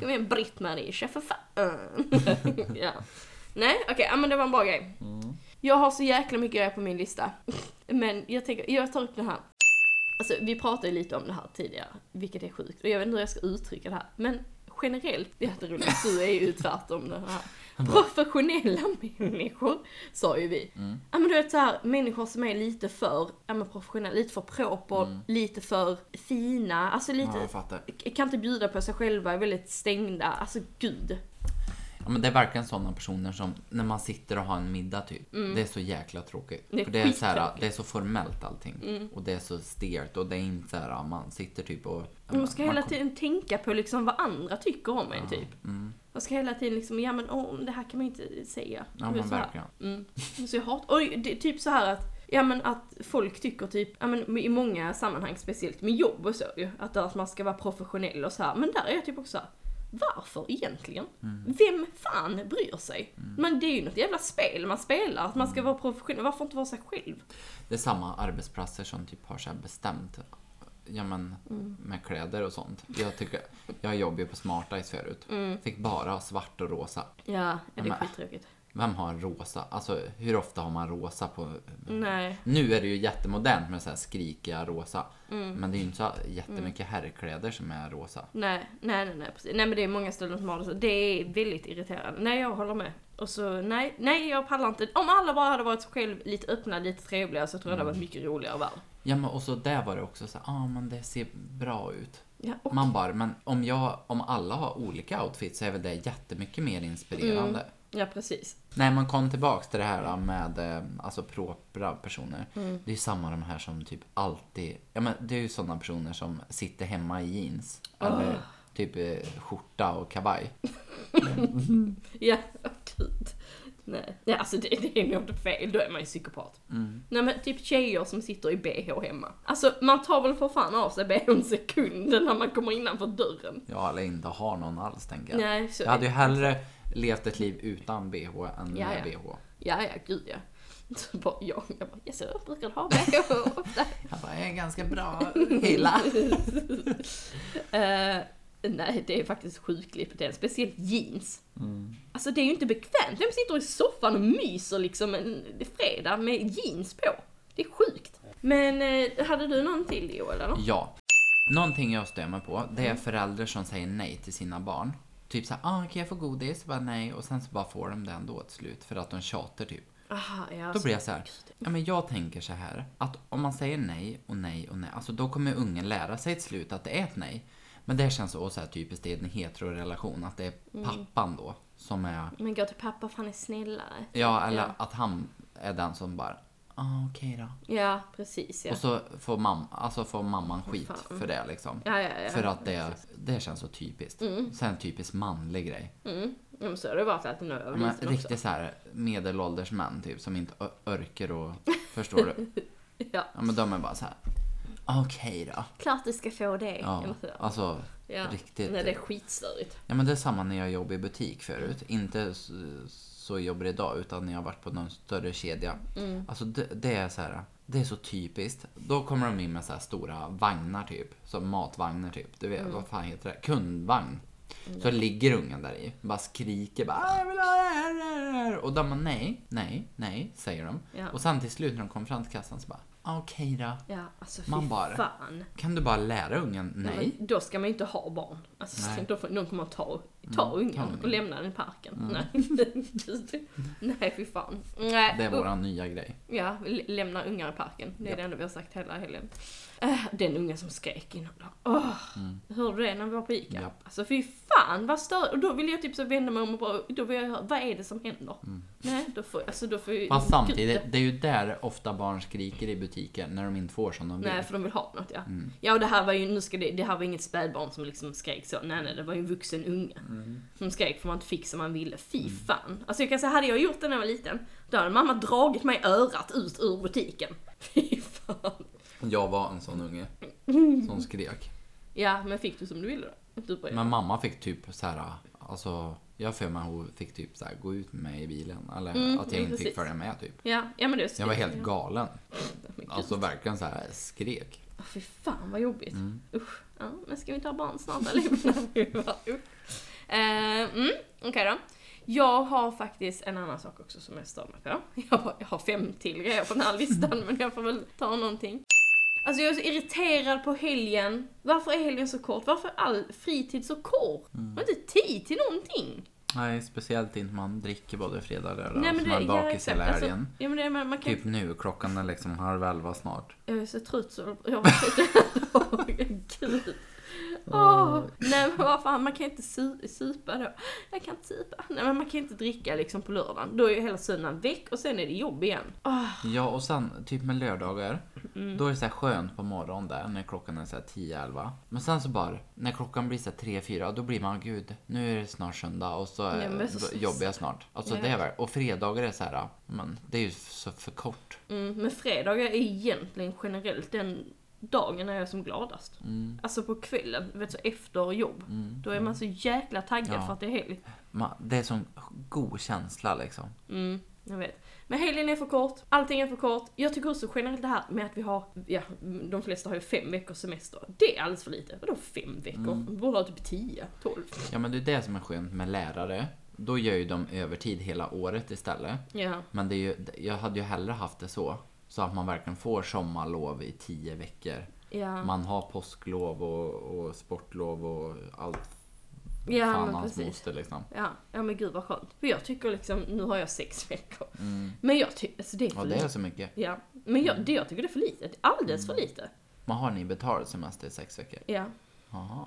Kom igen Britt-Marie, kör för fan. ja. Nej okej, ja, men det var en bra grej. Mm. Jag har så jäkla mycket grejer på min lista. Men jag tänker, jag tar upp den här. Alltså vi pratade ju lite om det här tidigare, vilket är sjukt. Och jag vet inte hur jag ska uttrycka det här. Men generellt, det är jätteroligt, du är ju tvärtom det här. Professionella människor, sa ju vi. Mm. Ja men du vet så här, människor som är lite för, ja men professionella, lite för proper, lite för fina, alltså lite, Mm. Ja, kan inte bjuda på sig själva, är väldigt stängda, alltså gud. Ja, men det är verkligen sådana personer som när man sitter och har en middag typ. Det är så jäkla tråkigt. Mm. Det är För det är, så här. Mm. det är så formellt allting. Och det är så stelt och det är inte så här, man sitter typ och... Man ska man hela tiden tänka på liksom vad andra tycker om en typ. Mm. Man ska hela tiden liksom, ja men åh, det här kan man inte säga. Ja men så här. verkligen. Mm. Så jag hatar, och det är typ så här att, ja men att folk tycker typ, ja men i många sammanhang, speciellt med jobb och så ju, att, att man ska vara professionell och så här. men där är jag typ också så här, varför egentligen? Mm. Vem fan bryr sig? Men det är ju något jävla spel man spelar, att man Mm. ska vara professionell, varför inte vara sig själv? Det är samma arbetsplatser som typ har så bestämt Ja men Mm. med kläder och sånt. Jag tycker, jag jobbade ju på Smart Eyes förut. Mm. Fick bara svart och rosa. Ja, det är skittråkigt. Vem har en rosa? Alltså hur ofta har man rosa på... Nej. Nu är det ju jättemodernt med så här skrikiga rosa. Mm. Men det är ju inte så jättemycket herrkläder som är rosa. Nej, nej, nej, nej, precis. Nej men det är många ställen som har det så. Det är väldigt irriterande. Nej, jag håller med. Och så, nej, nej jag pallar inte. Om alla bara hade varit sig själv lite öppna, lite trevliga så tror jag det hade varit mycket roligare värld. Ja men och så där var det också så ja ah, men det ser bra ut. Ja, och, Man bara, men om jag, om alla har olika outfits så är väl det jättemycket mer inspirerande. Ja precis. Nej, man kom tillbaks till det här med eh, alltså propra personer. Mm. Det är ju samma de här som typ alltid, ja men det är ju sådana personer som sitter hemma i jeans. Eller typ eh, skjorta och kavaj. Ja, gud. Nej, nej alltså det, det är inte fel, då är man ju psykopat. Mm. Nej men typ tjejer som sitter i bh hemma. Alltså man tar väl för fan av sig bhn sekunden när man kommer innanför dörren. Ja, eller inte har någon alls tänker jag. Nej, så Jag hade ju hellre levt ett liv utan bh än Ja, med bh. Ja, ja, gud ja. Så bara, jag, jag bara, yes, jag brukar ha bh ofta. Jag bara, jag är ganska bra hela. Eh, nej, det är faktiskt sjukligt det. Speciellt jeans. Mm. Alltså det är ju inte bekvämt. Vem sitter i soffan och myser liksom en fredag med jeans på? Det är sjukt. Men eh, hade du någon till Joel eller? Ja. Någonting jag mig på, det är Mm. föräldrar som säger nej till sina barn. Typ såhär, ah, kan jag få godis? Bara nej. Och sen så bara får de det ändå till slut för att de tjatar typ. Aha, ja, Då blir jag så här, ja men jag tänker så här att om man säger nej och nej och nej, alltså då kommer ungen lära sig till slut att det är ett nej. Men det känns så, så här typiskt i en heterorelation, att det är Mm. pappan då som är, Men gå till pappa för han är snällare. ja eller Ja. att han är den som bara, ah, okej då. Ja, precis ja. Och så får, mam alltså får mamman skit Fan. för det liksom. Ja, ja, ja. För att det, det känns så typiskt. Sen typiskt manlig grej. Mm. Ja, men så har det varit alltid över Men också. riktigt så här medelålders män typ som inte örker och, förstår du? Ja, Ja men de är bara så här. okej då. klart du ska få det. Ja, alltså ja. riktigt. Nej, det är skitstörigt. Ja men det är samma när jag jobbade i butik förut. Inte så jobbar idag utan när jag har varit på någon större kedja. Mm. Alltså det, det är så här. Det är så typiskt. Då kommer de in med så här stora vagnar typ. Som matvagnar typ. Du vet, Mm. vad fan heter det? Kundvagn. Så ligger ungen där i. Bara skriker bara "Ah, jag vill ha det här, det här, det här." Och de bara nej, nej, nej, säger de. Ja. Och sen till slut när de kommer fram till kassan så bara "Ah, okej då. Ja, alltså Man bara- fan. Kan du bara lära ungen nej? Men då ska man ju inte ha barn. Alltså, Nej. Då får, någon kommer att ta, ta Mm, ungen ta ungen. och lämna den i parken. Nej. Nej, fy fan. Nej, Det är våran nya grej. Ja, vi lämna ungar i parken. Det är Ja. det enda vi har sagt hela helgen. Äh, den ungen som skrek innan då. Åh, Hörde du det när vi var på ICA? Mm. Japp. Alltså fy fan vad stör Och då vill jag typ så vända mig om och bara, då vill jag höra, vad är det som händer? Nej, då får alltså då får ju... Fast samtidigt, det är ju där ofta barn skriker i butiken när de inte får som de vill. Nej, för de vill ha något ja. Mm. Ja, och det här var ju, nu ska det, det här var inget spädbarn som liksom skrek så. Nej, nej, det var ju en vuxen unge. Mm. Som skrek för man inte fick som man ville. Fy fan. Alltså jag kan säga, hade jag gjort det när jag var liten, då hade mamma dragit mig örat ut ur butiken. Fy fan. Jag var en sån unge som skrek. Ja, men fick du som du ville då? Du bara, Men mamma fick typ så här, alltså jag för mig hon fick typ så här, gå ut med mig i bilen. Eller Mm, att jag inte fick följa med typ. Ja, ja men det Jag var helt galen. Men gud. Alltså verkligen så här skrek. Åh, Fy fan vad jobbigt. Mm. Usch. Ja, men ska vi ha barn snart fan, usch. Eh, mm, Okej då. Jag har faktiskt en annan sak också som jag stör mig på. Jag har, jag har fem till grejer på den här listan men jag får väl ta någonting. Alltså jag är så irriterad på helgen. Varför är helgen så kort? Varför är all fritid så kort? Mm. Man har inte tid till någonting. Nej, speciellt inte man dricker både fredag och lördag. Nej, men är det- ja, bakis exakt. hela Alltså, helgen. Ja men det, är- man, man kan Typ nu, klockan är liksom halv elva snart. Jag är så trött så jag Åh, Gud. Åh, nej men vad fan, man kan inte su- supa då. Jag kan inte supa. Nej men man kan inte dricka liksom på lördagen. Då är ju hela söndagen väck och sen är det jobb igen. Åh, Ja, och sen typ med lördagar. Mm. Då är det så här skönt på morgonen där när klockan är så här 10-11. Men sen så bara, när klockan blir så här 3-4, då blir man gud, nu är det snart söndag och så men är så- jobbar jag snart. Alltså Jag det är väl, och fredagar är så här, men det är ju så för kort. mm, men fredagar är egentligen generellt den dagen när jag är som gladast. Mm. Alltså på kvällen, vet så efter jobb. Då är man så jäkla taggad Ja. för att det är helg. Man, det är sån god känsla liksom. Mm, jag vet. Men helgen är för kort, allting är för kort. Jag tycker också generellt det här med att vi har, ja, de flesta har ju fem veckors semester. Det är alldeles för lite. Vadå fem veckor? Mm. Vi borde ha typ tio, tolv. Ja men det är det som är skönt med lärare. då gör ju de övertid hela året istället. Ja. Men det är ju, jag hade ju hellre haft det så. Så att man verkligen får sommarlov i tio veckor. Ja. Man har påsklov och, och sportlov och allt. Ja, fan hans precis. moster liksom. Ja, ja men gud vad skönt. För jag tycker liksom, nu har jag sex veckor. Men jag tycker, alltså det är för Mm. Ja, det är så mycket. Ja, men jag, det, jag tycker det är för lite. Alldeles Mm. för lite. Men har ni betald semester i sex veckor? Ja. Jaha.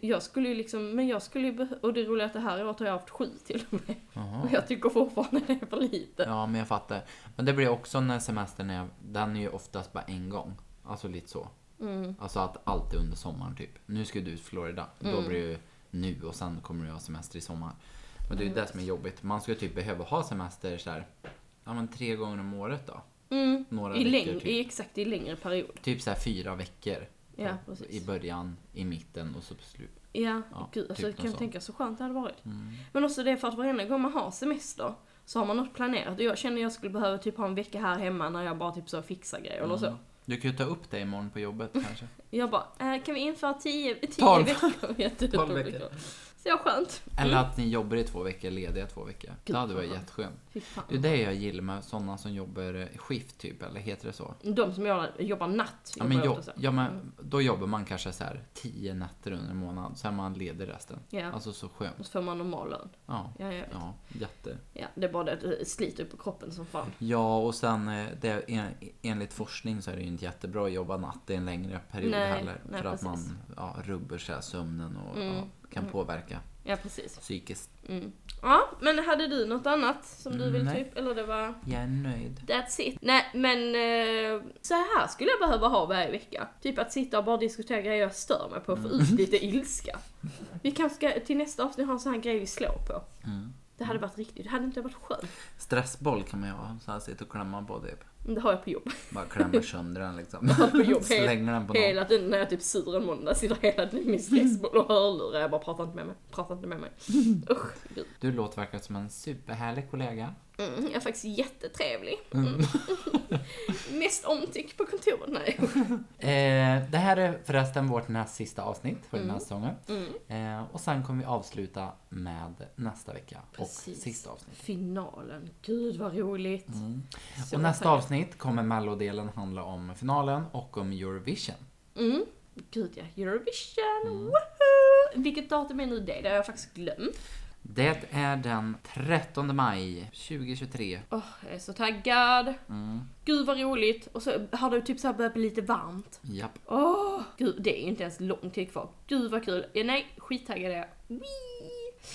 Jag- skulle ju liksom, men jag skulle ju och det roliga är att det här året har jag haft sju till och med. Jaha. Och jag tycker fortfarande det är för lite. Ja, men jag fattar. Men det blir också när semestern är, den är ju oftast bara en gång. Alltså lite så. Mm. Alltså att allt är under sommaren typ. Nu ska du till Florida. Mm. Då blir det ju nu och sen kommer du ha semester i sommar. Men det är ju Mm. det som är jobbigt. Man skulle typ behöva ha semester så här, ja men tre gånger om året då. Mm. Några I, veckor läng- typ. i exakt i längre period. Typ så här fyra veckor. Ja, I precis. början, i mitten och så på slut. Ja, Ja, gud alltså typ jag kan sånt. tänka så skönt det hade varit. Mm. Men också det för att varenda gång man har semester så har man något planerat. Och jag känner jag skulle behöva typ ha en vecka här hemma när jag bara typ så fixar grejer eller så. Du kan ju ta upp det imorgon på jobbet kanske. Jag bara, äh, kan vi införa tio, tio Tolv. veckor? Jätteroligt. Tolv veckor. Så jag skönt. Eller att ni jobbar i två veckor, lediga två veckor. Gud, det hade varit skönt. jätteskönt. Det är det jag gillar med sådana som jobbar eh, skift typ, eller heter det så? De som jobbar, jobbar natt Ja, jobbar men, jag jo, ofta så. ja, men då jobbar man kanske så här tio nätter under en månad, så är man ledig resten. Ja. Alltså så skönt. Och så får man normal lön. Ja, Ja, ja, jätte. Ja, det är bara det att det sliter på kroppen som fan. Ja, och sen eh, det, en, enligt forskning så är det ju inte jättebra att jobba natt i en längre period Nej, heller. nej, för att precis. man ja, rubbar så sömnen och Mm, ja, kan påverka Ja, precis. psykiskt. Mm. Ja, men hade du något annat som du vill Nej. typ? Eller det var... Jag är nöjd. That's it. Nej, men eh, så här skulle jag behöva ha varje vecka. Typ att sitta och bara diskutera grejer jag stör mig på och få ut lite ilska. Vi kanske ska till nästa avsnitt ha en sån här grej vi slår på. Mm. Det hade varit riktigt, det hade inte varit skönt. Stressboll kan man ju ha, så här sitta och klämma på typ. Men det har jag på jobb. Bara klämmer sönder den liksom. på jobb Slänger den på någon. Hela tiden när jag är typ sur en måndag sitter hela tiden med min stressboll och hörlurar. Jag bara pratar inte med mig, pratar inte med mig. Usch, gud. Du låter verkligen som en superhärlig kollega. Mm, jag är faktiskt jättetrevlig. Mm. Mest omtyckt på kontoret. Nej. Eh, det här är förresten vårt näst sista avsnitt för den här Mm. säsongen. Mm. Eh, och sen kommer vi avsluta med nästa vecka och Precis. sista avsnitt. Finalen. Gud vad roligt. Mm. Och nästa taggad. Avsnitt kommer mellodelen handla om finalen och om Eurovision. Mm. Gud ja, Eurovision. Mm. Woohoo! Vilket datum är nu det? Det har jag faktiskt glömt. Det är den 13 maj 2023. Åh, jag är så taggad. Mm. Gud vad roligt. Och så har det typ så här börjat bli lite varmt. Japp. Åh, gud det är ju inte ens lång tid kvar. Gud vad kul. Ja, nej, skittaggad är jag. Wee!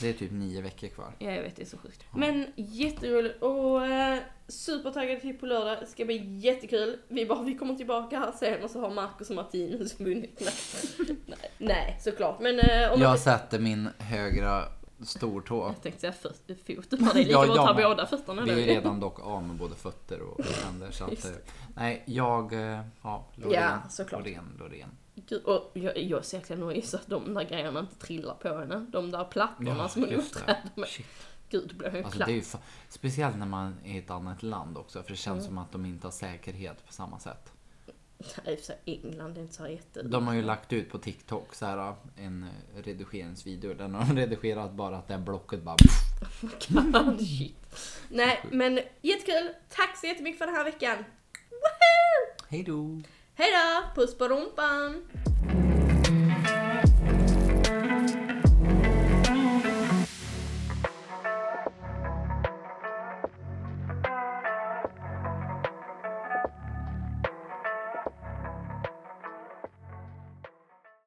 Det är typ nio veckor kvar. Ja, jag vet, det är så sjukt. Men jätteroligt och eh, supertaggad till på lördag. Det ska bli jättekul. Vi, bara, vi kommer tillbaka här sen och så har Marcus och Martinus vunnit. Nej, nej, nej såklart. Men eh, om Jag sätter min högra stortå. Jag tänkte säga fot, det är lika Ja, bra att ta med. båda fötterna Vi är ju redan dock av med både fötter och händer. Så att, Just eh, nej, jag... Ja, Loreen. Ja, såklart. Loreen, Loreen. Gud, och jag, jag ser egentligen nog så att de där grejerna inte trillar på henne. De där plattorna som hon uppträder med. Shit. Gud, då blir ju Alltså, platt. det är ju fa- speciellt när man är i ett annat land också. För det känns Mm. som att de inte har säkerhet på samma sätt. Nej, för England är inte så här jätte... De har ju lagt ut på TikTok så här en redigeringsvideo. Där de har redigerat bara att det blocket bara... God. Nej, men jättekul. Tack så jättemycket för den här veckan. Woohoo! Hej då! Hej då! Puss på rumpan!